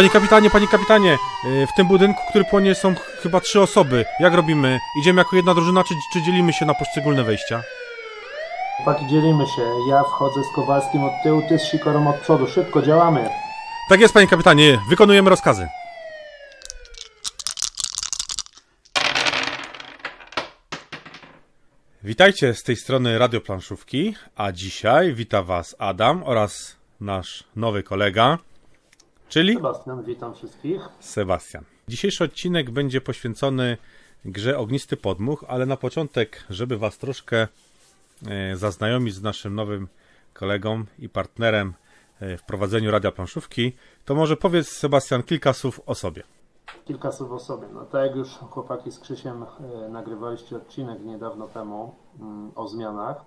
Panie kapitanie, panie kapitanie, y, w tym budynku, który płonie są chyba trzy osoby. Jak robimy? Idziemy jako jedna drużyna, czy, czy dzielimy się na poszczególne wejścia? Chłopaki, dzielimy się. Ja wchodzę z Kowalskim od tyłu, ty z Sikorą od przodu. Szybko, działamy. Tak jest, panie kapitanie, wykonujemy rozkazy. Witajcie z tej strony Radioplanszówki, a dzisiaj wita was Adam oraz nasz nowy kolega, czyli Sebastian, witam wszystkich. Sebastian. Dzisiejszy odcinek będzie poświęcony grze Ognisty Podmuch, ale na początek, żeby was troszkę e, zaznajomić z naszym nowym kolegą i partnerem e, w prowadzeniu Radia Planszówki, to może powiedz Sebastian kilka słów o sobie. Kilka słów o sobie. No tak jak już chłopaki z Krzysiem e, nagrywaliście odcinek niedawno temu mm, o zmianach,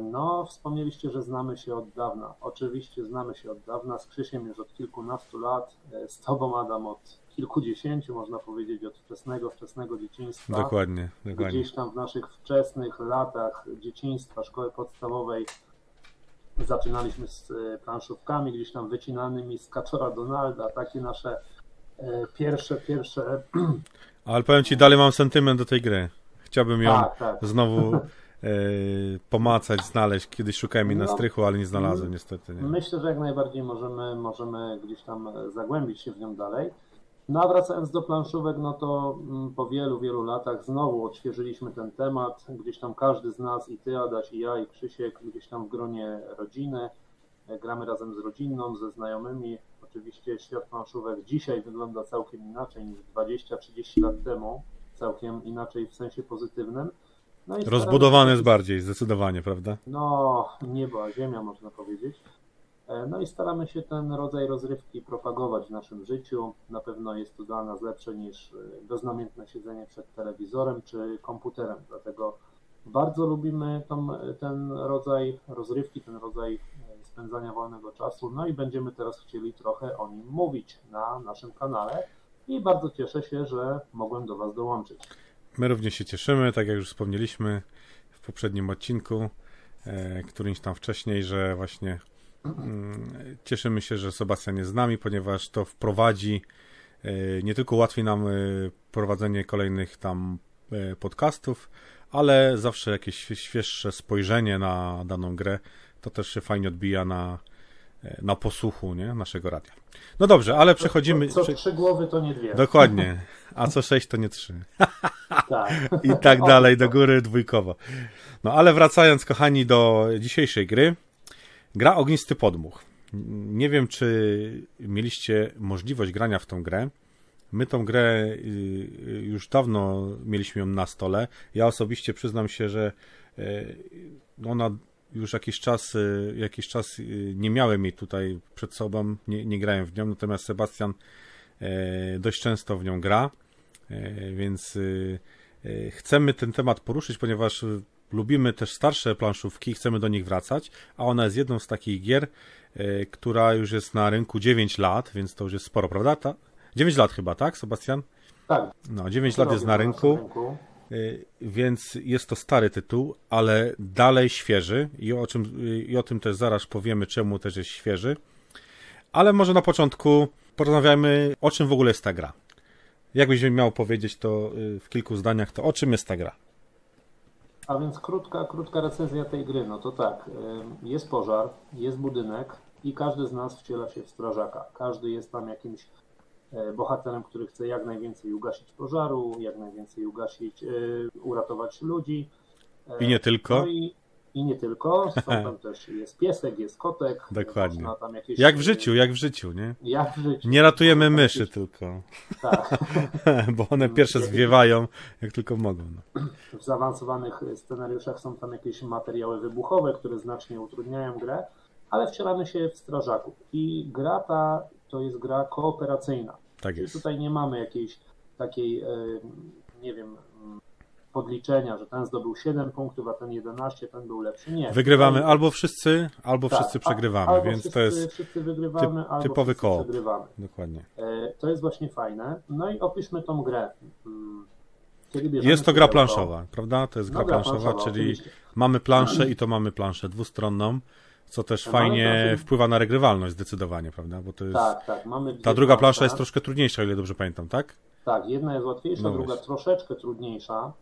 no wspomnieliście, że znamy się od dawna. Oczywiście znamy się od dawna, z Krzysiem już od kilkunastu lat, e, z Tobą Adam od kilkudziesięciu, można powiedzieć, od wczesnego, wczesnego dzieciństwa. Dokładnie, dokładnie. Gdzieś tam w naszych wczesnych latach dzieciństwa, szkoły podstawowej zaczynaliśmy z e, planszówkami gdzieś tam wycinanymi z Kaczora Donalda, takie nasze e, pierwsze, pierwsze, Ale powiem ci, dalej mam sentyment do tej gry. Chciałbym ją tak, tak. znowu e, pomacać, znaleźć. Kiedyś szukałem jej na No. strychu, ale nie znalazłem niestety. Nie. Myślę, że jak najbardziej możemy, możemy gdzieś tam e, zagłębić się w nią dalej. No a wracając do planszówek, no to mm, po wielu, wielu latach znowu odświeżyliśmy ten temat. Gdzieś tam każdy z nas, i ty Adaś, i ja, i Krzysiek, gdzieś tam w gronie rodziny. E, Gramy razem z rodzinną, ze znajomymi. Oczywiście świat planszówek dzisiaj wygląda całkiem inaczej niż 20-30 lat temu. Całkiem inaczej w sensie pozytywnym. No Rozbudowany się- jest bardziej, zdecydowanie, prawda? no, niebo, a ziemia można powiedzieć. E, No i staramy się ten rodzaj rozrywki propagować w naszym życiu. Na pewno jest to dla nas lepsze niż e, beznamiętne siedzenie przed telewizorem czy komputerem. Dlatego bardzo lubimy tą, ten rodzaj rozrywki, ten rodzaj e, spędzania wolnego czasu. No i będziemy teraz chcieli trochę o nim mówić na naszym kanale. I bardzo cieszę się, że mogłem do Was dołączyć. My również się cieszymy, tak jak już wspomnieliśmy w poprzednim odcinku, e, którymś tam wcześniej, że właśnie mm, cieszymy się, że Sebastian jest z nami, ponieważ to wprowadzi e, nie tylko ułatwi nam e, prowadzenie kolejnych tam e, podcastów, ale zawsze jakieś świe- świeższe spojrzenie na daną grę, to też się fajnie odbija na, na posłuchu nie? naszego radia. No dobrze, ale przechodzimy... Co prze- trzy głowy to nie dwie. Dokładnie. A co sześć to nie trzy. Tak. I tak dalej, do góry dwójkowo. No ale wracając, kochani, do dzisiejszej gry. Gra Ognisty Podmuch. Nie wiem, czy mieliście możliwość grania w tą grę. My tą grę y, już dawno mieliśmy ją na stole. Ja osobiście przyznam się, że y, ona już jakiś czas, y, jakiś czas y, nie miałem jej tutaj przed sobą, nie, nie grałem w nią, natomiast Sebastian e, dość często w nią gra, e, więc y, e, chcemy ten temat poruszyć, ponieważ lubimy też starsze planszówki, chcemy do nich wracać, a ona jest jedną z takich gier, która już jest na rynku 9 lat, więc to już jest sporo, prawda? Ta? 9 lat chyba, tak, Sebastian? Tak, No, 9 lat jest na rynku. rynku. Y, Więc jest to stary tytuł, ale dalej świeży i o, czym, y, i o tym też zaraz powiemy, czemu też jest świeży. Ale może na początku porozmawiajmy, o czym w ogóle jest ta gra. Jakbyś miał powiedzieć to y, w kilku zdaniach, to o czym jest ta gra? A więc krótka, krótka recenzja tej gry. No to tak, jest pożar, jest budynek i każdy z nas wciela się w strażaka. Każdy jest tam jakimś bohaterem, który chce jak najwięcej ugasić pożaru, jak najwięcej ugasić, e, uratować ludzi. E, I nie tylko. No i, i nie tylko. Są tam też jest piesek, jest kotek. Dokładnie. Jakieś, Jak w e, życiu, jak w życiu, nie? Jak w życiu. Nie ratujemy tam myszy jakieś- tylko, Tak. bo one pierwsze zwiewają, jak tylko mogą. No. w zaawansowanych scenariuszach są tam jakieś materiały wybuchowe, które znacznie utrudniają grę, ale wcielamy się w strażaków. I gra ta to jest gra kooperacyjna. Tak jest. tutaj nie mamy jakiejś takiej, e, nie wiem, mm, podliczenia, że ten zdobył 7 punktów, a ten 11, ten był lepszy. Nie. Wygrywamy albo wszyscy, albo tak, wszyscy przegrywamy, albo więc wszyscy, to jest Wszyscy wygrywamy, albo typowy koop. przegrywamy. dokładnie. E, To jest właśnie fajne. No i opiszmy tą grę. Mm, Jest to gra planszowa, prawda? To jest No, gra gra planszowa, planszowa, czyli oczywiście. mamy planszę i to mamy planszę dwustronną, co też fajnie wpływa na regrywalność zdecydowanie, prawda? Bo to jest... Tak, tak. Mamy Ta druga plansza jest troszkę trudniejsza, o ile dobrze pamiętam, tak? Tak, jedna jest łatwiejsza, no druga troszeczkę trudniejsza.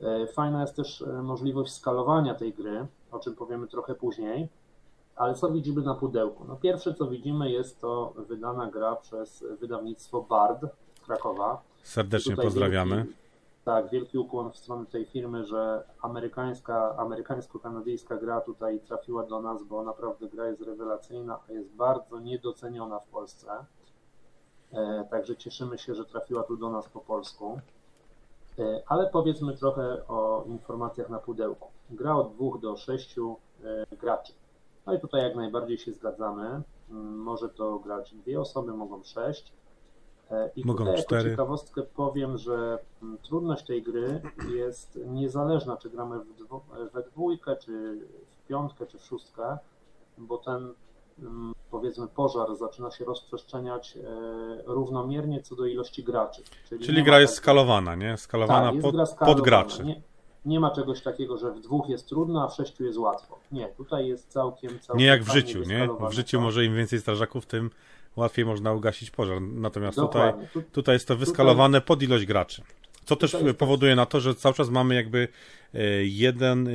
E, fajna jest też e, możliwość skalowania tej gry, o czym powiemy trochę później. Ale co widzimy na pudełku? No pierwsze co widzimy jest to wydana gra przez wydawnictwo Bard z Krakowa. Serdecznie pozdrawiamy. Wielki, tak, wielki ukłon w stronę tej firmy, że amerykańska, amerykańsko-kanadyjska gra tutaj trafiła do nas, bo naprawdę gra jest rewelacyjna, a jest bardzo niedoceniona w Polsce. E, także cieszymy się, że trafiła tu do nas po polsku. E, ale powiedzmy trochę o informacjach na pudełku. Gra od 2 do 6 e, graczy. No i tutaj jak najbardziej się zgadzamy. Mm, może to grać dwie osoby, mogą sześć. I mogą tutaj cztery. jako ciekawostkę powiem, że mm, trudność tej gry jest niezależna, czy gramy w dwu, we dwójkę, czy w piątkę, czy w szóstkę, bo ten Mm, powiedzmy pożar zaczyna się rozprzestrzeniać e, równomiernie co do ilości graczy. Czyli, Czyli gra jest tak, skalowana, nie? Skalowana tak, pod, skalowana. pod graczy. Nie, nie, ma czegoś takiego, że w dwóch jest trudno, a w sześciu jest łatwo. Nie, tutaj jest całkiem, całkiem Nie jak w życiu, nie? W życiu tak. może im więcej strażaków, tym łatwiej można ugasić pożar. Natomiast tutaj, tutaj jest to wyskalowane pod ilość graczy. Co też powoduje na to, że cały czas mamy jakby e, jeden, e,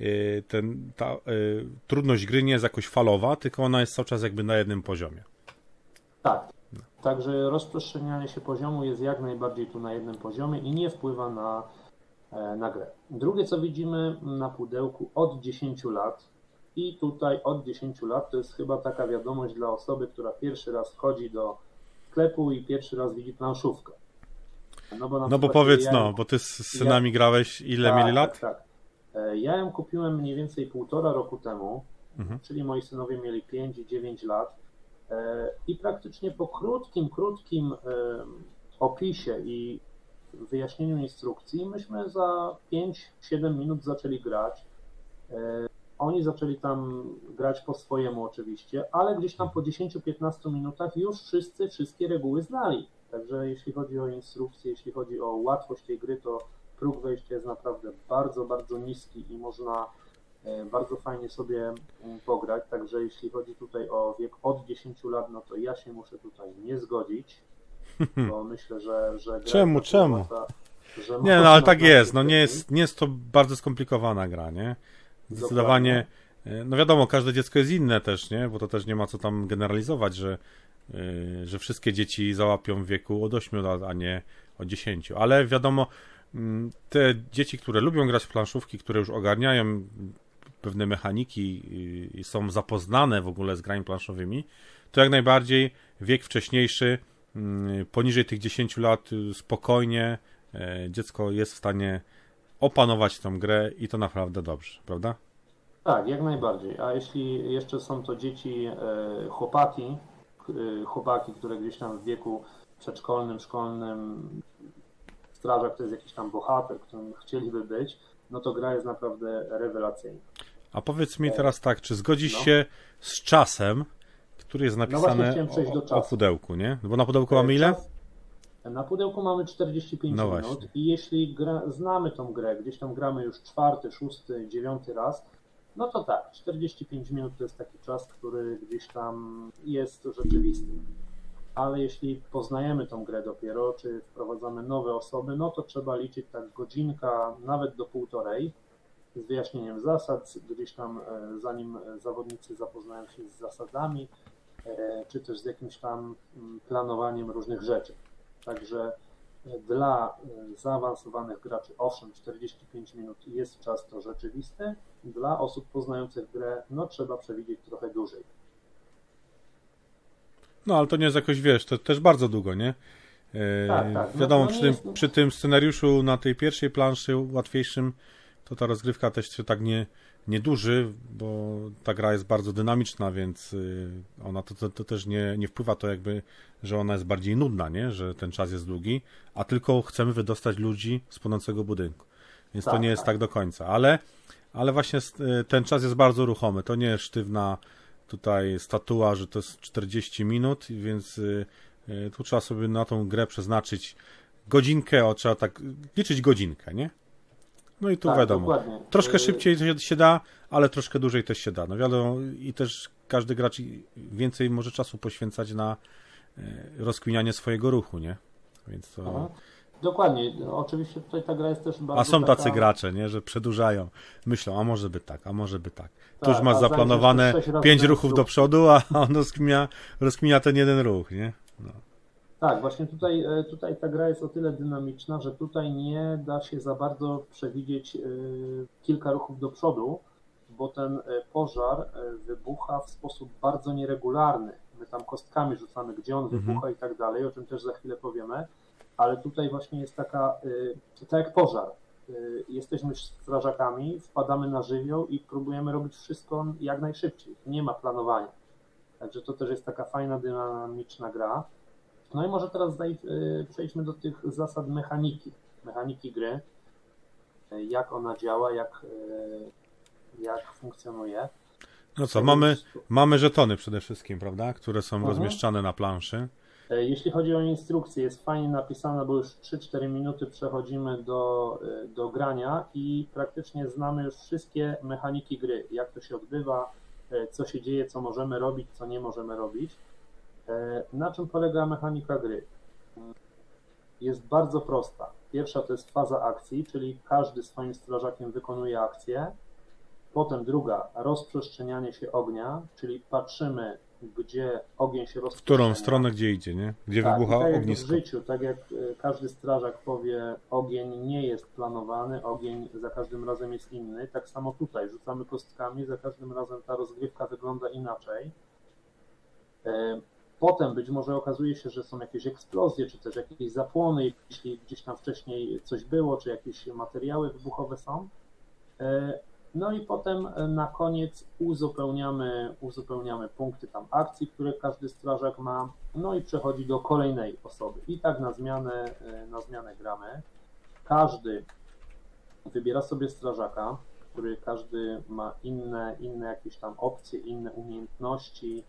e, ten, ta trudność gry nie jest jakoś falowa, tylko ona jest cały czas jakby na jednym poziomie. Tak. Także rozprzestrzenianie się poziomu jest jak najbardziej tu na jednym poziomie i nie wpływa na, na grę. Drugie, co widzimy na pudełku od 10 lat, i tutaj od 10 lat to jest chyba taka wiadomość dla osoby, która pierwszy raz wchodzi do sklepu i pierwszy raz widzi planszówkę. No bo, no bo powiedz, ja, no, bo ty z synami ja, grałeś ile tak, mieli lat? Tak, tak. E, ja ją kupiłem mniej więcej półtora roku temu, mhm. czyli moi synowie mieli 5 i 9 lat. E, I praktycznie po krótkim, krótkim opisie i wyjaśnieniu instrukcji, myśmy za 5-7 minut zaczęli grać. Oni zaczęli tam grać po swojemu oczywiście, ale gdzieś tam po 10-15 minutach już wszyscy wszystkie reguły znali. Także jeśli chodzi o instrukcję, jeśli chodzi o łatwość tej gry, to próg wejścia jest naprawdę bardzo, bardzo niski i można e, bardzo fajnie sobie pograć. Także jeśli chodzi tutaj o wiek od 10 lat, no to ja się muszę tutaj nie zgodzić, bo myślę, że. że czemu, czemu? nie, no ale tak jest. No nie jest, nie jest to bardzo skomplikowana gra, nie? Zdecydowanie. E, no wiadomo, każde dziecko jest inne też, nie? Bo to też nie ma co tam generalizować, że Y, że wszystkie dzieci załapią w wieku od 8 lat, a nie od 10. Ale wiadomo, mm, te dzieci, które lubią grać w planszówki, które już ogarniają pewne mechaniki i są zapoznane w ogóle z grami planszowymi, to jak najbardziej wiek wcześniejszy, mm, poniżej tych 10 lat, y, spokojnie e, dziecko jest w stanie opanować tą grę i to naprawdę dobrze, prawda? Tak, jak najbardziej. A jeśli jeszcze są to dzieci, e, chłopaki, Y, chłopaki, które gdzieś tam w wieku przedszkolnym, szkolnym, strażak to jest jakiś tam bohater, którym chcieliby być, no to gra jest naprawdę rewelacyjna. A powiedz mi teraz tak, czy zgodzisz no. się z czasem, który jest no napisany no o, o, pudełku, nie? Bo na pudełku mamy ile? Na pudełku mamy 45 no minut właśnie. i jeśli gra, znamy tą grę, gdzieś tam gramy już czwarty, szósty, dziewiąty raz, no to tak, 45 minut to jest taki czas, który gdzieś tam jest rzeczywisty. Ale jeśli poznajemy tą grę dopiero, czy wprowadzamy nowe osoby, no to trzeba liczyć tak godzinka, nawet do półtorej, z wyjaśnieniem zasad, gdzieś tam e, zanim zawodnicy zapoznają się z zasadami, e, czy też z jakimś tam mm, planowaniem różnych rzeczy. Także dla e, zaawansowanych graczy, owszem, 45 minut jest czas to rzeczywisty. Dla osób poznających grę, no trzeba przewidzieć trochę dłużej. No, ale to nie jest jakoś, wiesz, to też bardzo długo, nie? E, tak, tak. No, wiadomo, no przy, tym, jest... przy tym scenariuszu na tej pierwszej planszy łatwiejszym, to ta rozgrywka też się tak nie, nieduży, bo ta gra jest bardzo dynamiczna, więc y, ona to, to, to, też nie, nie wpływa to jakby, że ona jest bardziej nudna, nie? że ten czas jest długi, a tylko chcemy wydostać ludzi z płonącego budynku. Więc tak, to nie jest tak. tak do końca, ale, ale właśnie y, ten czas jest bardzo ruchomy. To nie jest sztywna tutaj statua, że to jest 40 minut, więc y, tu trzeba sobie na tą grę przeznaczyć godzinkę, o, trzeba tak liczyć godzinkę, nie? No i tu tak, wiadomo, dokładnie. troszkę y- szybciej się da, ale troszkę dłużej też się da. No wiadomo, i też każdy gracz więcej może czasu poświęcać na y, rozkminianie swojego ruchu, nie? Więc to... Aha. Dokładnie, oczywiście tutaj ta gra jest też bardzo. A są tacy taka... gracze, nie, że przedłużają, myślą, a może by tak, a może by tak. tak tu już masz zaplanowane pięć ruchów do przodu, a on rozkminia, rozkminia ten jeden ruch, nie? No. Tak, właśnie tutaj, e, tutaj ta gra jest o tyle dynamiczna, że tutaj nie da się za bardzo przewidzieć e, kilka ruchów do przodu, bo ten e, pożar wybucha w sposób bardzo nieregularny. My tam kostkami rzucamy, gdzie on mhm. wybucha i tak dalej, o czym też za chwilę powiemy ale tutaj właśnie jest taka, tak jak pożar. Jesteśmy strażakami, wpadamy na żywioł i próbujemy robić wszystko jak najszybciej. Nie ma planowania. Także to też jest taka fajna, dynamiczna gra. No i może teraz y, przejdźmy do tych zasad mechaniki, mechaniki gry, jak ona działa, jak, jak funkcjonuje. No co, mamy, mamy żetony przede wszystkim, prawda, które są mhm. rozmieszczane na planszy. E, jeśli chodzi o instrukcję, jest fajnie napisana, bo już 3-4 minuty przechodzimy do, e, do grania i praktycznie znamy już wszystkie mechaniki gry, jak to się odbywa, e, co się dzieje, co możemy robić, co nie możemy robić. Na czym polega mechanika gry? Jest bardzo prosta. Pierwsza to jest faza akcji, czyli każdy swoim strażakiem wykonuje akcję. Potem druga, rozprzestrzenianie się ognia, czyli patrzymy gdzie ogień się rozprzestrzenia. W którą stronę, gdzie idzie, nie? Gdzie tak, wybucha tak ognisko. w życiu, tak jak e, każdy strażak powie, ogień nie jest planowany, ogień za każdym razem jest inny, tak samo tutaj rzucamy kostkami, za każdym razem ta rozgrywka wygląda inaczej. Potem być może okazuje się, że są jakieś eksplozje, czy też jakieś zapłony, jeśli gdzieś tam wcześniej coś było, czy jakieś materiały wybuchowe są. E, no i potem e, na koniec uzupełniamy, uzupełniamy punkty tam akcji, które każdy strażak ma, no i przechodzi do kolejnej osoby. I tak na zmianę, e, na zmianę gramy. Każdy wybiera sobie strażaka, który każdy ma inne, inne jakieś tam opcje, inne umiejętności,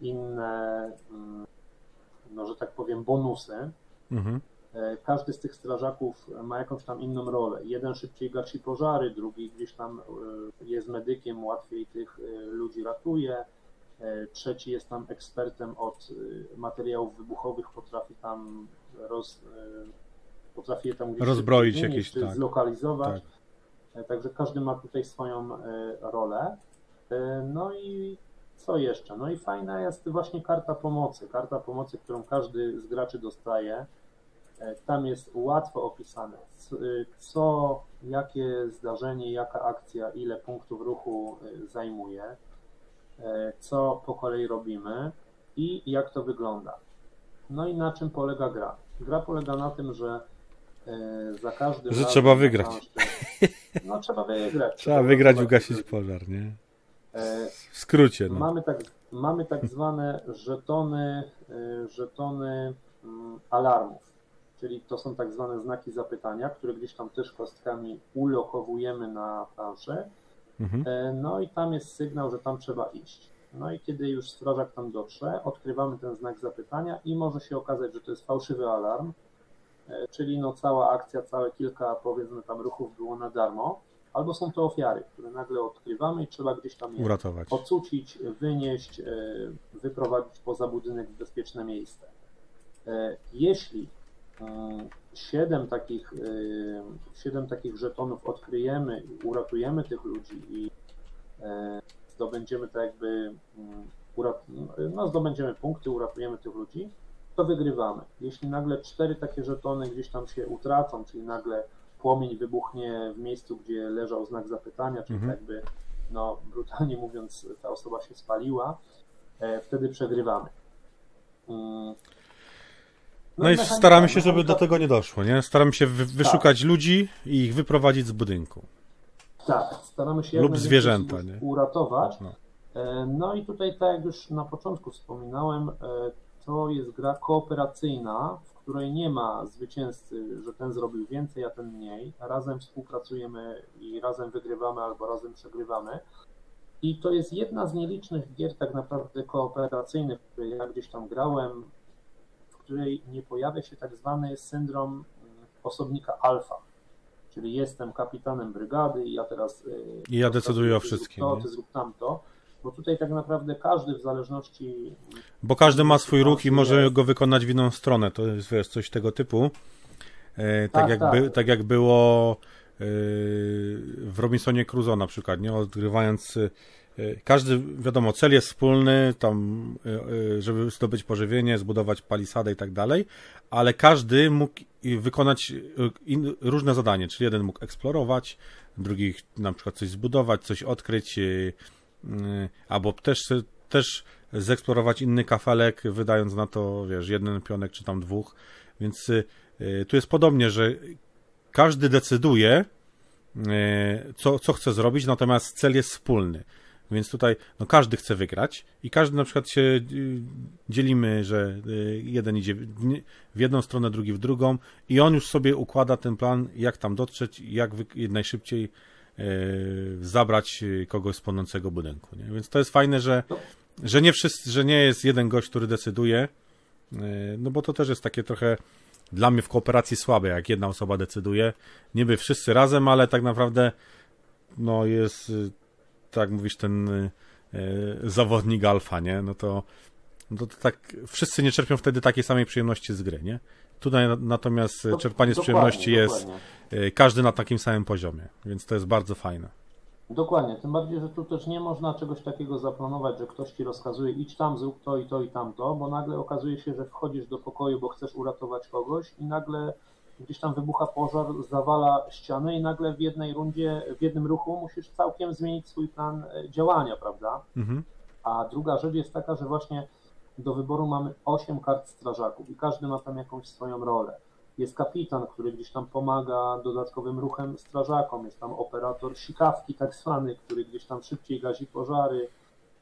inne, mm, no że tak powiem, bonusy. Mhm. E, każdy z tych strażaków ma jakąś tam inną rolę. Jeden szybciej gasi pożary, drugi gdzieś tam e, jest medykiem, łatwiej tych e, ludzi ratuje, trzeci jest tam ekspertem od materiałów wybuchowych, potrafi tam roz, potrafi je tam gdzieś rozbroić jakieś, tak. zlokalizować. Tak. Także każdy ma tutaj swoją rolę. No i co jeszcze? No i fajna jest właśnie karta pomocy. Karta pomocy, którą każdy z graczy dostaje E, tam jest łatwo opisane, y, co, jakie zdarzenie, jaka akcja, ile punktów ruchu y, zajmuje, e, co po kolei robimy i jak to wygląda. No i na czym polega gra? Gra polega na tym, że e, za każdym Że trzeba wygrać. No trzeba wygrać. Trzeba wygrać, ugasić pożar, nie? W skrócie. No. Mamy, tak, mamy tak zwane żetony, żetony mm, alarmów czyli to są tak zwane znaki zapytania, które gdzieś tam też kostkami ulokowujemy na planszę. Mhm. E, no i tam jest sygnał, że tam trzeba iść. No i kiedy już strażak tam dotrze, odkrywamy ten znak zapytania i może się okazać, że to jest fałszywy alarm, e, czyli no cała akcja, całe kilka powiedzmy tam ruchów było na darmo, albo są to ofiary, które nagle odkrywamy i trzeba gdzieś tam je uratować, ocucić, wynieść, e, wyprowadzić poza budynek w bezpieczne miejsce. Jeśli siedem takich, siedem takich żetonów odkryjemy uratujemy tych ludzi i e, zdobędziemy tak jakby, mm, no zdobędziemy punkty, uratujemy tych ludzi, to wygrywamy. Jeśli nagle cztery takie żetony gdzieś tam się utracą, czyli nagle płomień wybuchnie w miejscu, gdzie leżał znak zapytania, czyli mhm. jakby, no brutalnie mówiąc, ta osoba się spaliła, e, wtedy przegrywamy. Mm, no, no i staramy się, żeby do tego nie doszło, nie? Staramy się wy wyszukać tak. ludzi i ich wyprowadzić z budynku. Tak, staramy się lub zwierzęta, nie? uratować. No. E, no i tutaj, tak jak już na początku wspominałem, e, to jest gra kooperacyjna, w której nie ma zwycięzcy, że ten zrobił więcej, a ten mniej. Razem współpracujemy i razem wygrywamy albo razem przegrywamy. I to jest jedna z nielicznych gier tak naprawdę kooperacyjnych, które ja gdzieś tam grałem której nie pojawia się tak zwany syndrom mm, osobnika alfa. Czyli jestem kapitanem brygady i ja teraz. I ja decyduję o wszystkim. To, ty zrób tamto. Bo tutaj tak naprawdę każdy w zależności. Bo każdy ma swój ruch i może go wykonać w inną stronę. To jest wiesz, coś tego typu. E, tak, tak, jak tak. By, tak jak było e, w Robinsonie Crusoe na przykład, nie? Odgrywając e, każdy, wiadomo, cel jest wspólny, tam, żeby zdobyć pożywienie, zbudować palisadę i tak dalej, ale każdy mógł wykonać in, różne zadanie, czyli jeden mógł eksplorować, drugi na przykład coś zbudować, coś odkryć, albo też, też zeksplorować inny kafelek, wydając na to, wiesz, jeden pionek czy tam dwóch, więc E, tu jest podobnie, że każdy decyduje, co, co chce zrobić, natomiast cel jest wspólny. Więc tutaj no, każdy chce wygrać i każdy na przykład się dzielimy, że jeden idzie w jedną stronę, drugi w drugą i on już sobie układa ten plan, jak tam dotrzeć, jak najszybciej zabrać kogoś z płonącego budynku. Nie? Więc to jest fajne, że, że nie wszyscy, że nie jest jeden gość, który decyduje, no bo to też jest takie trochę dla mnie w kooperacji słabe, jak jedna osoba decyduje. Niby wszyscy razem, ale tak naprawdę no jest, tak mówisz, ten zawodnik alfa, nie? No to, no to tak wszyscy nie czerpią wtedy takiej samej przyjemności z gry, nie? Tutaj natomiast czerpanie z przyjemności jest każdy na takim samym poziomie, więc to jest bardzo fajne. Dokładnie, tym bardziej, że tu też nie można czegoś takiego zaplanować, że ktoś ci rozkazuje idź tam, zrób to i to i tamto, bo nagle okazuje się, że wchodzisz do pokoju, bo chcesz uratować kogoś i nagle gdzieś tam wybucha pożar, zawala ściany i nagle w jednej rundzie, w jednym ruchu musisz całkiem zmienić swój plan e, działania, prawda? Mhm. A druga rzecz jest taka, że właśnie do wyboru mamy 8 kart strażaków i każdy ma tam jakąś swoją rolę. Jest kapitan, który gdzieś tam pomaga dodatkowym ruchem strażakom, jest tam operator sikawki tak zwany, który gdzieś tam szybciej gazi pożary,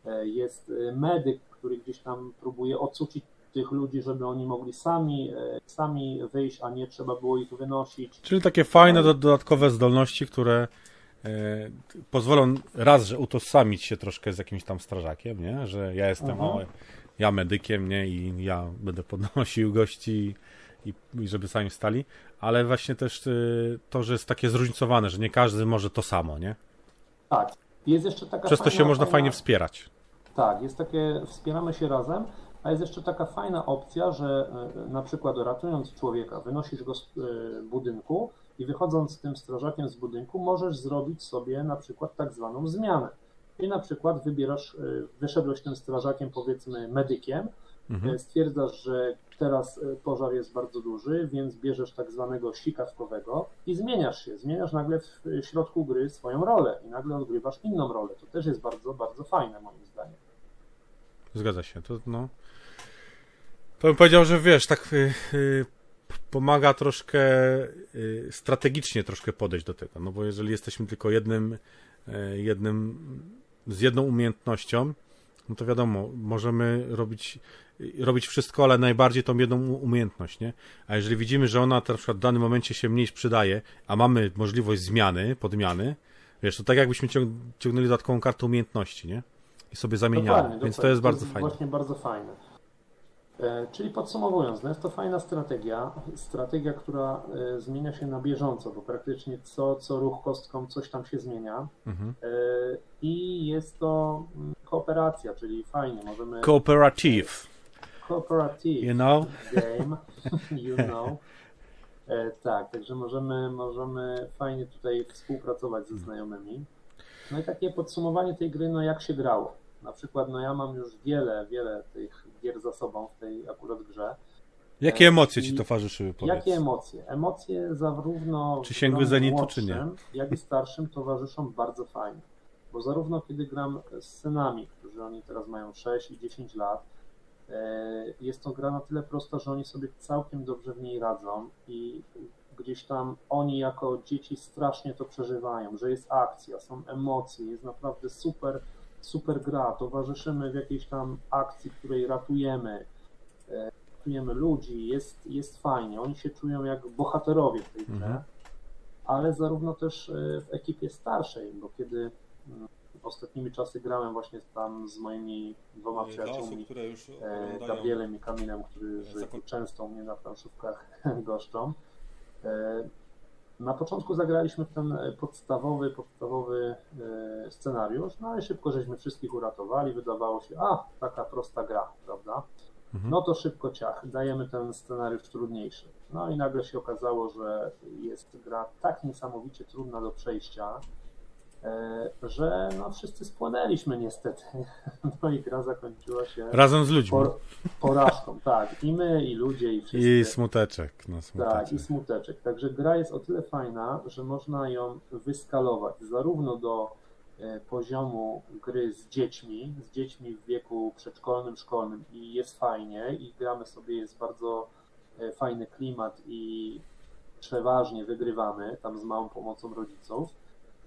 e, jest e, medyk, który gdzieś tam próbuje ocucić tych ludzi, żeby oni mogli sami, e, sami wyjść, a nie trzeba było ich wynosić. Czyli takie fajne dodatkowe zdolności, które pozwolą raz, że utożsamić się troszkę z jakimś tam strażakiem, nie? że ja jestem mhm. o, ja medykiem, nie? I ja będę podnosił gości i, i żeby sami stali, ale właśnie też y, to, że jest takie zróżnicowane, że nie każdy może to samo, nie? Tak. Jest jeszcze taka Przez to się można fajna... fajnie wspierać. Tak, jest takie, wspieramy się razem, a jest jeszcze taka fajna opcja, że y, na przykład ratując człowieka, wynosisz go z y, budynku i wychodząc z tym strażakiem z budynku, możesz zrobić sobie na przykład tak zwaną zmianę. I na przykład wybierasz, wyszedłeś tym strażakiem, powiedzmy medykiem, mhm. stwierdzasz, że Teraz e, pożar jest bardzo duży, więc bierzesz tak zwanego sikawkowego i zmieniasz się. Zmieniasz nagle w środku gry swoją rolę i nagle odgrywasz inną rolę. To też jest bardzo, bardzo fajne moim zdaniem. Zgadza się. To, no, to bym powiedział, że wiesz, tak yy, yy, pomaga troszkę yy, strategicznie troszkę podejść do tego. No bo jeżeli jesteśmy tylko jednym, jednym z jedną umiejętnością, no to wiadomo, możemy robić robić wszystko, ale najbardziej tą jedną umiejętność, nie? A jeżeli widzimy, że ona na przykład w danym momencie się mniej przydaje, a mamy możliwość zmiany, podmiany, wiesz, to tak jakbyśmy ciągnęli dodatkową kartę umiejętności, nie? I sobie zamieniamy, dokładnie, więc dokładnie. to jest bardzo to jest fajne. właśnie bardzo fajne. E, czyli podsumowując, no jest to fajna strategia, strategia, która e, zmienia się na bieżąco, bo praktycznie co, co ruch kostką coś tam się zmienia mhm. E, i jest to mm, kooperacja, czyli fajnie, możemy... Cooperative cooperative you know? game, you know. Tak, także możemy, możemy fajnie tutaj współpracować ze znajomymi. No i takie podsumowanie tej gry, no jak się grało. Na przykład, no ja mam już wiele, wiele tych gier za sobą w tej akurat grze. Jakie emocje ci towarzyszyły? Powiedz? Jakie emocje? Emocje zarówno czy sięgły zenitu, czy nie? jak i starszym towarzyszą bardzo fajnie. Bo zarówno kiedy gram z synami, którzy oni teraz mają 6 i 10 lat, E, jest to gra na tyle prosta, że oni sobie całkiem dobrze w niej radzą i gdzieś tam oni jako dzieci strasznie to przeżywają, że jest akcja, są emocje, jest naprawdę super, super gra, towarzyszymy w jakiejś tam akcji, której ratujemy, e, ratujemy ludzi, jest, jest fajnie, oni się czują jak bohaterowie w tej grze, mhm. ale zarówno też e, w ekipie starszej, bo kiedy mm, ostatnimi czasy grałem właśnie tam z moimi dwoma przyjaciółmi, osób, Gabrielem i Kamilem, którzy często u mnie na planszówkach goszczą. Na początku zagraliśmy ten e, podstawowy, podstawowy e, scenariusz, no ale szybko żeśmy wszystkich uratowali, wydawało się, a, taka prosta gra, prawda? Mhm. No to szybko ciach, dajemy ten scenariusz trudniejszy. No i nagle się okazało, że jest gra tak niesamowicie trudna do przejścia, że no wszyscy spłonęliśmy niestety. No i gra zakończyła się Razem z ludźmi. por- porażką, tak. I my, i ludzie, i wszyscy. I smuteczek. No, Tak, smuteczek. i smuteczek. Także gra jest o tyle fajna, że można ją wyskalować zarówno do e, poziomu gry z dziećmi, z dziećmi w wieku przedszkolnym, szkolnym i jest fajnie i gramy sobie, jest bardzo e, fajny klimat i przeważnie wygrywamy tam z małą pomocą rodziców,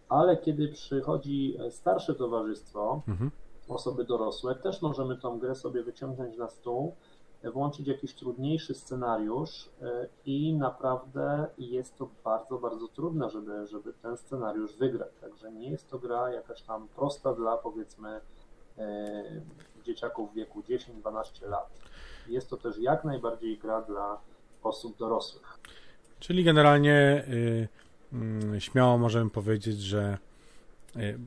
ale kiedy przychodzi e, starsze towarzystwo, Mhm. osoby dorosłe, też możemy tą grę sobie wyciągnąć na stół, e, włączyć jakiś trudniejszy scenariusz e, i naprawdę jest to bardzo, bardzo trudne, żeby, żeby ten scenariusz wygrać. Także nie jest to gra jakaś tam prosta dla powiedzmy dzieciaków w wieku 10-12 lat. Jest to też jak najbardziej gra dla osób dorosłych. Czyli generalnie y, śmiało możemy powiedzieć, że y,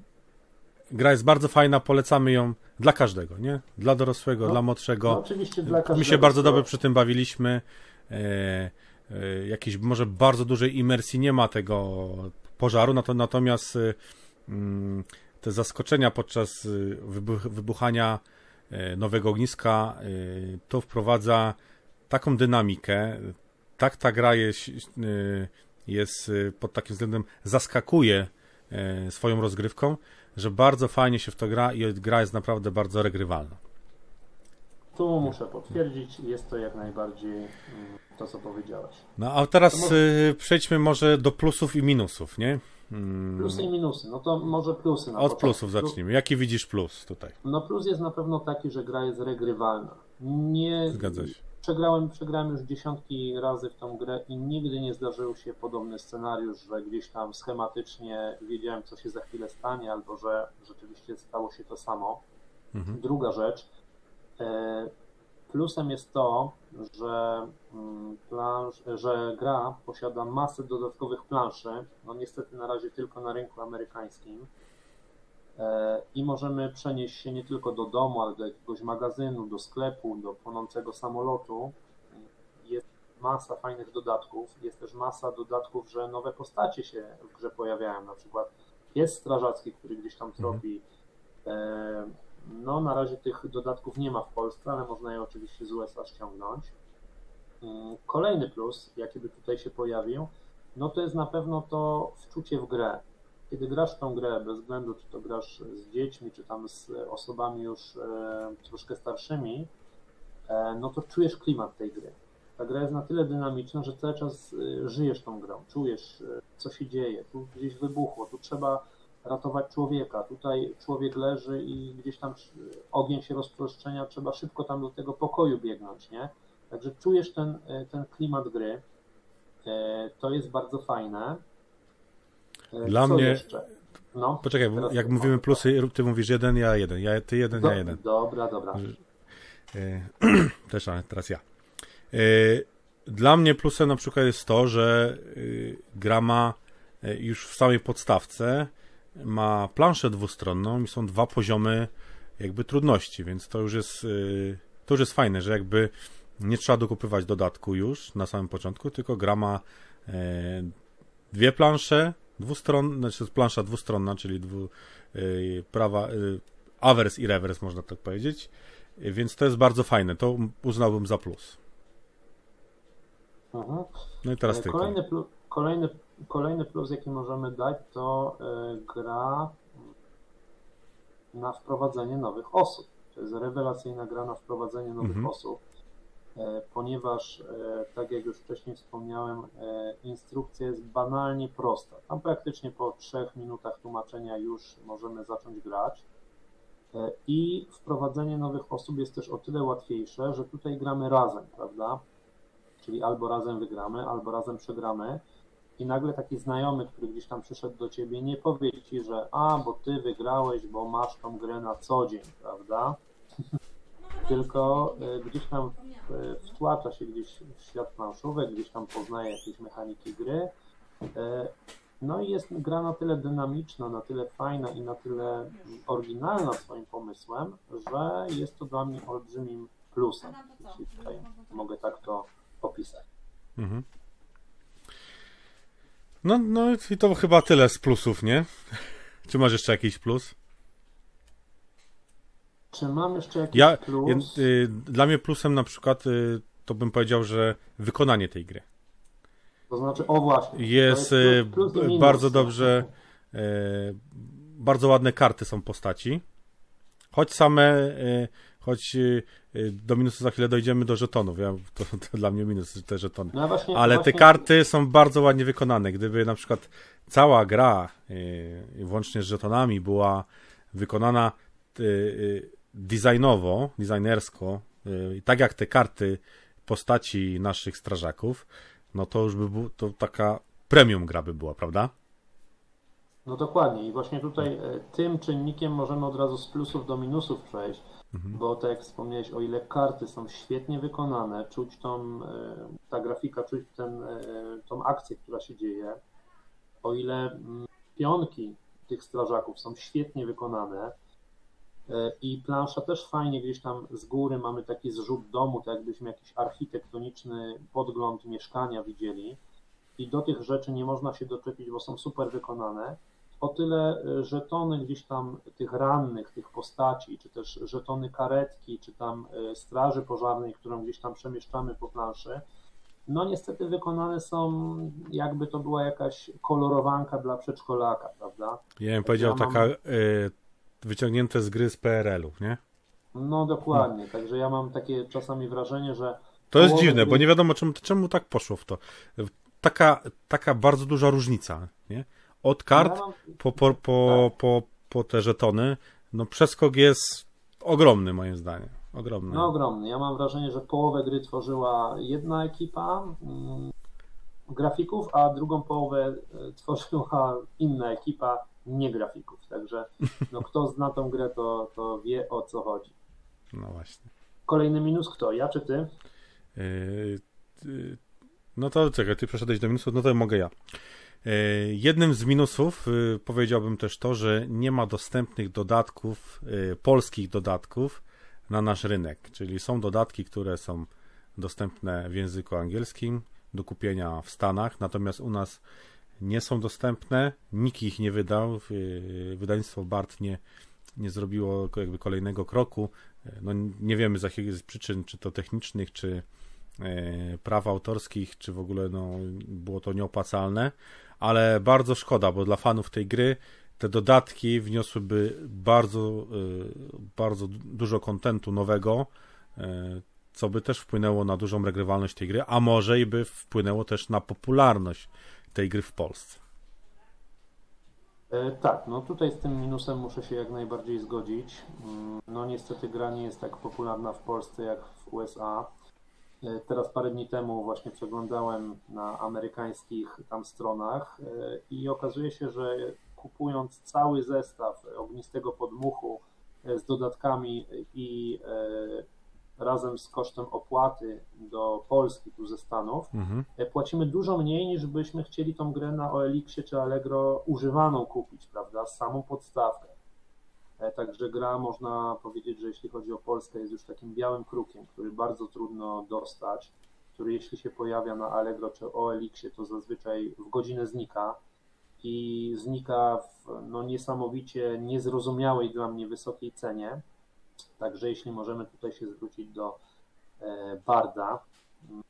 gra jest bardzo fajna, polecamy ją dla każdego, nie? Dla dorosłego, No, dla No, młodszego. oczywiście dla każdego. My się bardzo dobrze przy tym bawiliśmy. E, e, jakiejś może bardzo dużej imersji nie ma tego pożaru, nato- natomiast mm, te zaskoczenia podczas wybuch, wybuchania e, nowego ogniska to wprowadza taką dynamikę, tak ta gra jest, jest y, pod takim względem zaskakuje e, swoją rozgrywką, że bardzo fajnie się w to gra i gra jest naprawdę bardzo regrywalna. Tu muszę potwierdzić, jest to jak najbardziej mm, to, co powiedziałeś. No a teraz może- y, przejdźmy może do plusów i minusów, nie? Mm, Plusy i minusy. No to może plusy na Od początku. plusów zacznijmy. Jaki widzisz plus tutaj? No plus jest na pewno taki, że gra jest regrywalna. Nie Zgadza się. Przegrałem, przegrałem już dziesiątki razy w tą grę i nigdy nie zdarzył się podobny scenariusz, że gdzieś tam schematycznie wiedziałem, co się za chwilę stanie, albo że rzeczywiście stało się to samo. Mhm. Druga rzecz. e, Plusem jest to, że, mm, że gra posiada masę dodatkowych planszy. No niestety na razie tylko na rynku amerykańskim. E, I możemy przenieść się nie tylko do domu, ale do jakiegoś magazynu, do sklepu, do płonącego samolotu. Jest masa fajnych dodatków. Jest też masa dodatków, że nowe postacie się w grze pojawiają. Na przykład pies strażacki, który gdzieś tam tropi. E, No, na razie tych dodatków nie ma w Polsce, ale można je oczywiście z USA ściągnąć. Mm, Kolejny plus, jaki by tutaj się pojawił, no to jest na pewno to wczucie w grę. Kiedy grasz tą grę, bez względu czy to grasz z dziećmi, czy tam z osobami już e, troszkę starszymi, e, no to czujesz klimat tej gry. Ta gra jest na tyle dynamiczna, że cały czas e, żyjesz tą grą, czujesz, co się dzieje. Tu gdzieś wybuchło, tu trzeba ratować człowieka. Tutaj człowiek leży i gdzieś tam ogień się rozprzestrzenia, trzeba szybko tam do tego pokoju biegnąć, nie? Także czujesz ten, ten klimat gry. To jest bardzo fajne. E, Dla Co mnie- Jeszcze? No, Poczekaj, Teraz jak mówimy mów. plusy, ty mówisz jeden, ja jeden. Ja, ty jeden, do, ja jeden. dobra, dobra. E, Też, ale teraz ja. E, Dla mnie plusem na przykład jest to, że y, gra ma e, już w samej podstawce ma planszę dwustronną i są dwa poziomy jakby trudności, więc to już jest y, to już jest fajne, że jakby nie trzeba dokupywać dodatku już na samym początku, tylko gra ma dwie plansze dwustronne, znaczy plansza dwustronna, czyli dwu, y, prawa y, awers i rewers można tak powiedzieć. Więc to jest bardzo fajne. To uznałbym za plus. Mhm. No i teraz E, ty. Kolejny, plu, kolejny, kolejny plus, jaki możemy dać, to e, gra na wprowadzenie nowych osób. To jest rewelacyjna gra na wprowadzenie nowych Mhm. osób, ponieważ, e, tak jak już wcześniej wspomniałem, e, instrukcja jest banalnie prosta. Tam praktycznie po trzech minutach tłumaczenia już możemy zacząć grać. E, I wprowadzenie nowych osób jest też o tyle łatwiejsze, że tutaj gramy razem, prawda? Czyli albo razem wygramy, albo razem przegramy. I nagle taki znajomy, który gdzieś tam przyszedł do ciebie, nie powie ci, że a, bo ty wygrałeś, bo masz tą grę na co dzień, prawda? Tylko gdzieś tam wtłacza się gdzieś w świat planszówek, gdzieś tam poznaje jakieś mechaniki gry E, no i jest gra na tyle dynamiczna, na tyle fajna i na tyle oryginalna swoim pomysłem, że jest to dla mnie olbrzymim plusem, jeśli tutaj mogę tak to opisać. Mhm. No, no i to chyba tyle z plusów, nie? Czy masz jeszcze jakiś plus? Czy mam jeszcze jakiś ja, plus? y, dla mnie plusem na przykład y, to bym powiedział, że wykonanie tej gry. To znaczy, o właśnie. Jest, jest plus, plus bardzo dobrze, y, bardzo ładne karty są postaci. Choć same, y, choć y, do minusu za chwilę dojdziemy do żetonów. Ja, to, to dla mnie minus te żetony. No właśnie, Ale właśnie... te karty są bardzo ładnie wykonane. Gdyby na przykład cała gra, włącznie z żetonami, była wykonana designowo, designersko, y, tak jak te karty postaci naszych strażaków, no to już by było, to taka premium gra by była, prawda? No dokładnie i właśnie tutaj e, tym czynnikiem możemy od razu z plusów do minusów przejść, mhm. bo tak jak wspomniałeś, o ile karty są świetnie wykonane, czuć tą, e, ta grafika, czuć ten, e, tą akcję, która się dzieje, o ile mm, pionki tych strażaków są świetnie wykonane, I plansza też fajnie gdzieś tam z góry mamy taki zrzut domu, tak jakbyśmy jakiś architektoniczny podgląd mieszkania widzieli. I do tych rzeczy nie można się doczepić, bo są super wykonane. O tyle e, żetony gdzieś tam tych rannych, tych postaci, czy też żetony karetki, czy tam e, straży pożarnej, którą gdzieś tam przemieszczamy po planszy, no niestety wykonane są, jakby to była jakaś kolorowanka dla przedszkolaka, prawda? Ja bym powiedział, ja mam... taka y, wyciągnięte z gry z PRL-ów, nie? No dokładnie, no. także ja mam takie czasami wrażenie, że... To jest dziwne, gry... bo nie wiadomo czemu, czemu tak poszło w to. Taka, taka bardzo duża różnica, nie? Od kart ja mam... po, po, po, tak. po, po te żetony, no przeskok jest ogromny moim zdaniem. Ogromny. No ogromny. Ja mam wrażenie, że połowę gry tworzyła jedna ekipa mm, grafików, a drugą połowę e, tworzyła inna ekipa nie grafików. Także no, kto zna tą grę, to, to wie o co chodzi. No właśnie. Kolejny minus kto? Ja czy ty? Yy, no to czekaj, ty przeszedłeś do minusów, no to mogę ja. Yy, jednym z minusów yy, powiedziałbym też to, że nie ma dostępnych dodatków, polskich dodatków na nasz rynek. Czyli są dodatki, które są dostępne w języku angielskim do kupienia w Stanach, natomiast u nas nie są dostępne, nikt ich nie wydał, wydawnictwo BART nie, nie zrobiło jakby kolejnego kroku. No, nie wiemy z jakich przyczyn, czy to technicznych, czy e, praw autorskich, czy w ogóle no, było to nieopłacalne, ale bardzo szkoda, bo dla fanów tej gry te dodatki wniosłyby bardzo, e, bardzo dużo kontentu nowego, e, co by też wpłynęło na dużą regrywalność tej gry, a może i by wpłynęło też na popularność tej gry w Polsce. E, tak, no tutaj z tym minusem muszę się jak najbardziej zgodzić. Mm, no niestety gra nie jest tak popularna w Polsce jak w USA. E, teraz parę dni temu właśnie przeglądałem na amerykańskich tam stronach e, i okazuje się, że kupując cały zestaw ognistego podmuchu z dodatkami i razem z kosztem opłaty do Polski, tu ze Stanów, mhm. E, płacimy dużo mniej niż byśmy chcieli tą grę na OLX czy Allegro używaną kupić, prawda, samą podstawkę. E, także gra, można powiedzieć, że jeśli chodzi o Polskę, jest już takim białym krukiem, który bardzo trudno dostać, który jeśli się pojawia na Allegro czy OLX, to zazwyczaj w godzinę znika i znika w no, niesamowicie niezrozumiałej dla mnie wysokiej cenie. Także jeśli możemy tutaj się zwrócić do e, Barda,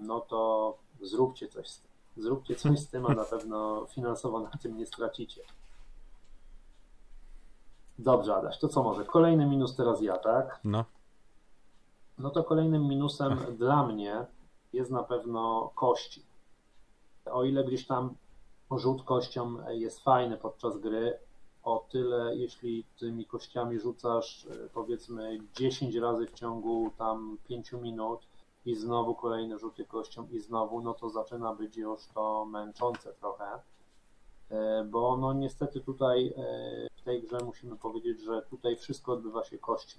no to zróbcie coś z tym. Zróbcie coś z tym, a na pewno finansowo na tym nie stracicie. Dobrze, Adaś, to co może? Kolejny minus teraz ja, tak? No. No to kolejnym minusem dla mnie jest na pewno kości. O ile gdzieś tam rzut kością jest fajny podczas gry, o tyle, jeśli tymi kościami rzucasz e, powiedzmy 10 razy w ciągu tam 5 minut i znowu kolejne rzuty kością i znowu, no to zaczyna być już to męczące trochę, e, bo no niestety tutaj e, w tej grze musimy powiedzieć, że tutaj wszystko odbywa się kością.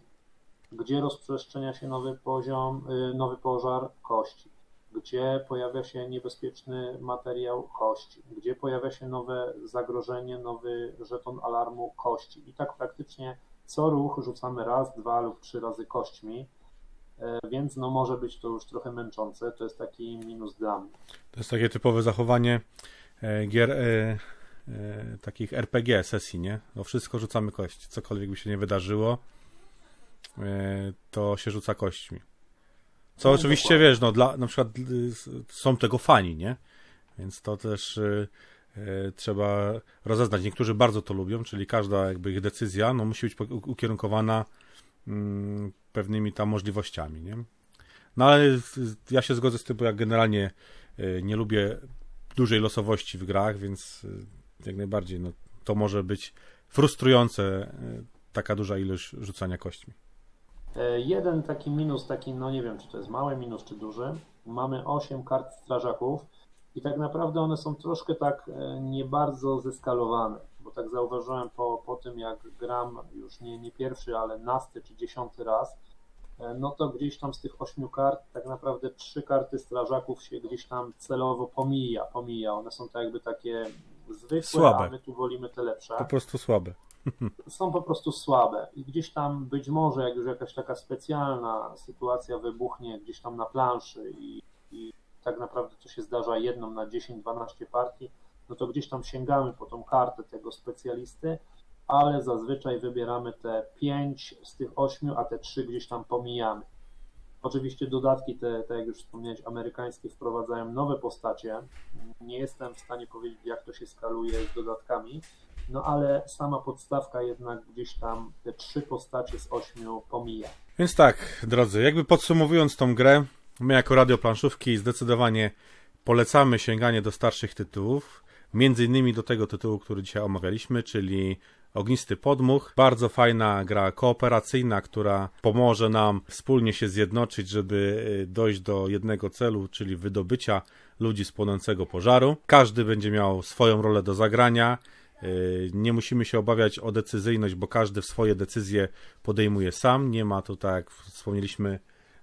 Gdzie rozprzestrzenia się nowy poziom, nowy pożar? Kości. Gdzie pojawia się niebezpieczny materiał kości, gdzie pojawia się nowe zagrożenie, nowy żeton alarmu kości. I tak praktycznie co ruch rzucamy raz, dwa lub trzy razy kośćmi, e, więc no może być to już trochę męczące. To jest taki minus dla mnie. To jest takie typowe zachowanie e, gier e, takich RPG sesji, nie? O wszystko rzucamy kość. Cokolwiek by się nie wydarzyło, to się rzuca kośćmi. Co no, oczywiście, dokładnie. wiesz, no dla, na przykład są tego fani, nie? Więc to też y, y, trzeba rozeznać. Niektórzy bardzo to lubią, czyli każda jakby ich decyzja no, musi być ukierunkowana y, pewnymi tam możliwościami, nie? No ale ja się zgodzę z tym, bo ja generalnie y, nie lubię dużej losowości w grach, więc y, jak najbardziej no, to może być frustrujące y, taka duża ilość rzucania kośćmi. E, jeden taki minus, taki, no nie wiem, czy to jest mały minus, czy duży. Mamy 8 kart strażaków i tak naprawdę one są troszkę tak e, nie bardzo zeskalowane, bo tak zauważyłem po, po tym, jak gram już nie, nie pierwszy, ale nasty czy dziesiąty raz, e, no to gdzieś tam z tych ośmiu kart tak naprawdę trzy karty strażaków się gdzieś tam celowo pomija, pomija. One są tak jakby takie zwykłe, Słabe. a my tu wolimy te lepsze. Po prostu słabe są po prostu słabe i gdzieś tam być może jak już jakaś taka specjalna sytuacja wybuchnie gdzieś tam na planszy i, i tak naprawdę to się zdarza jedną na 10-12 partii, no to gdzieś tam sięgamy po tą kartę tego specjalisty, ale zazwyczaj wybieramy te 5 z tych 8, a te 3 gdzieś tam pomijamy. Oczywiście dodatki te, te, jak już wspomniałeś, amerykańskie wprowadzają nowe postacie. Nie jestem w stanie powiedzieć, jak to się skaluje z dodatkami, no ale sama podstawka jednak gdzieś tam te trzy postacie z ośmiu pomija. Więc tak, drodzy, jakby podsumowując tą grę, my jako Radio Planszówki zdecydowanie polecamy sięganie do starszych tytułów, między innymi do tego tytułu, który dzisiaj omawialiśmy, czyli Ognisty Podmuch. Bardzo fajna gra kooperacyjna, która pomoże nam wspólnie się zjednoczyć, żeby y, dojść do jednego celu, czyli wydobycia ludzi z płonącego pożaru. Każdy będzie miał swoją rolę do zagrania. Y, nie musimy się obawiać o decyzyjność, bo każdy swoje decyzje podejmuje sam. Nie ma tu, tak jak wspomnieliśmy,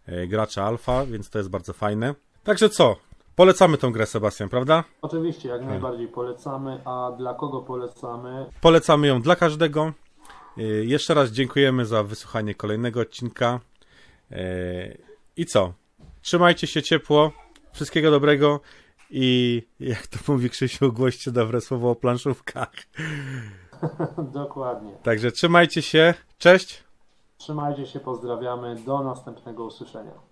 y, gracza alfa, więc to jest bardzo fajne. Także co? Polecamy tą grę, Sebastian, prawda? Oczywiście, jak najbardziej polecamy. A dla kogo polecamy? Polecamy ją dla każdego. Y, jeszcze raz dziękujemy za wysłuchanie kolejnego odcinka. I co? Trzymajcie się ciepło. Wszystkiego dobrego i jak to mówi Krzysiu, głoście dobre słowo o planszówkach. Dokładnie. Także trzymajcie się. Cześć. Trzymajcie się, pozdrawiamy. Do następnego usłyszenia.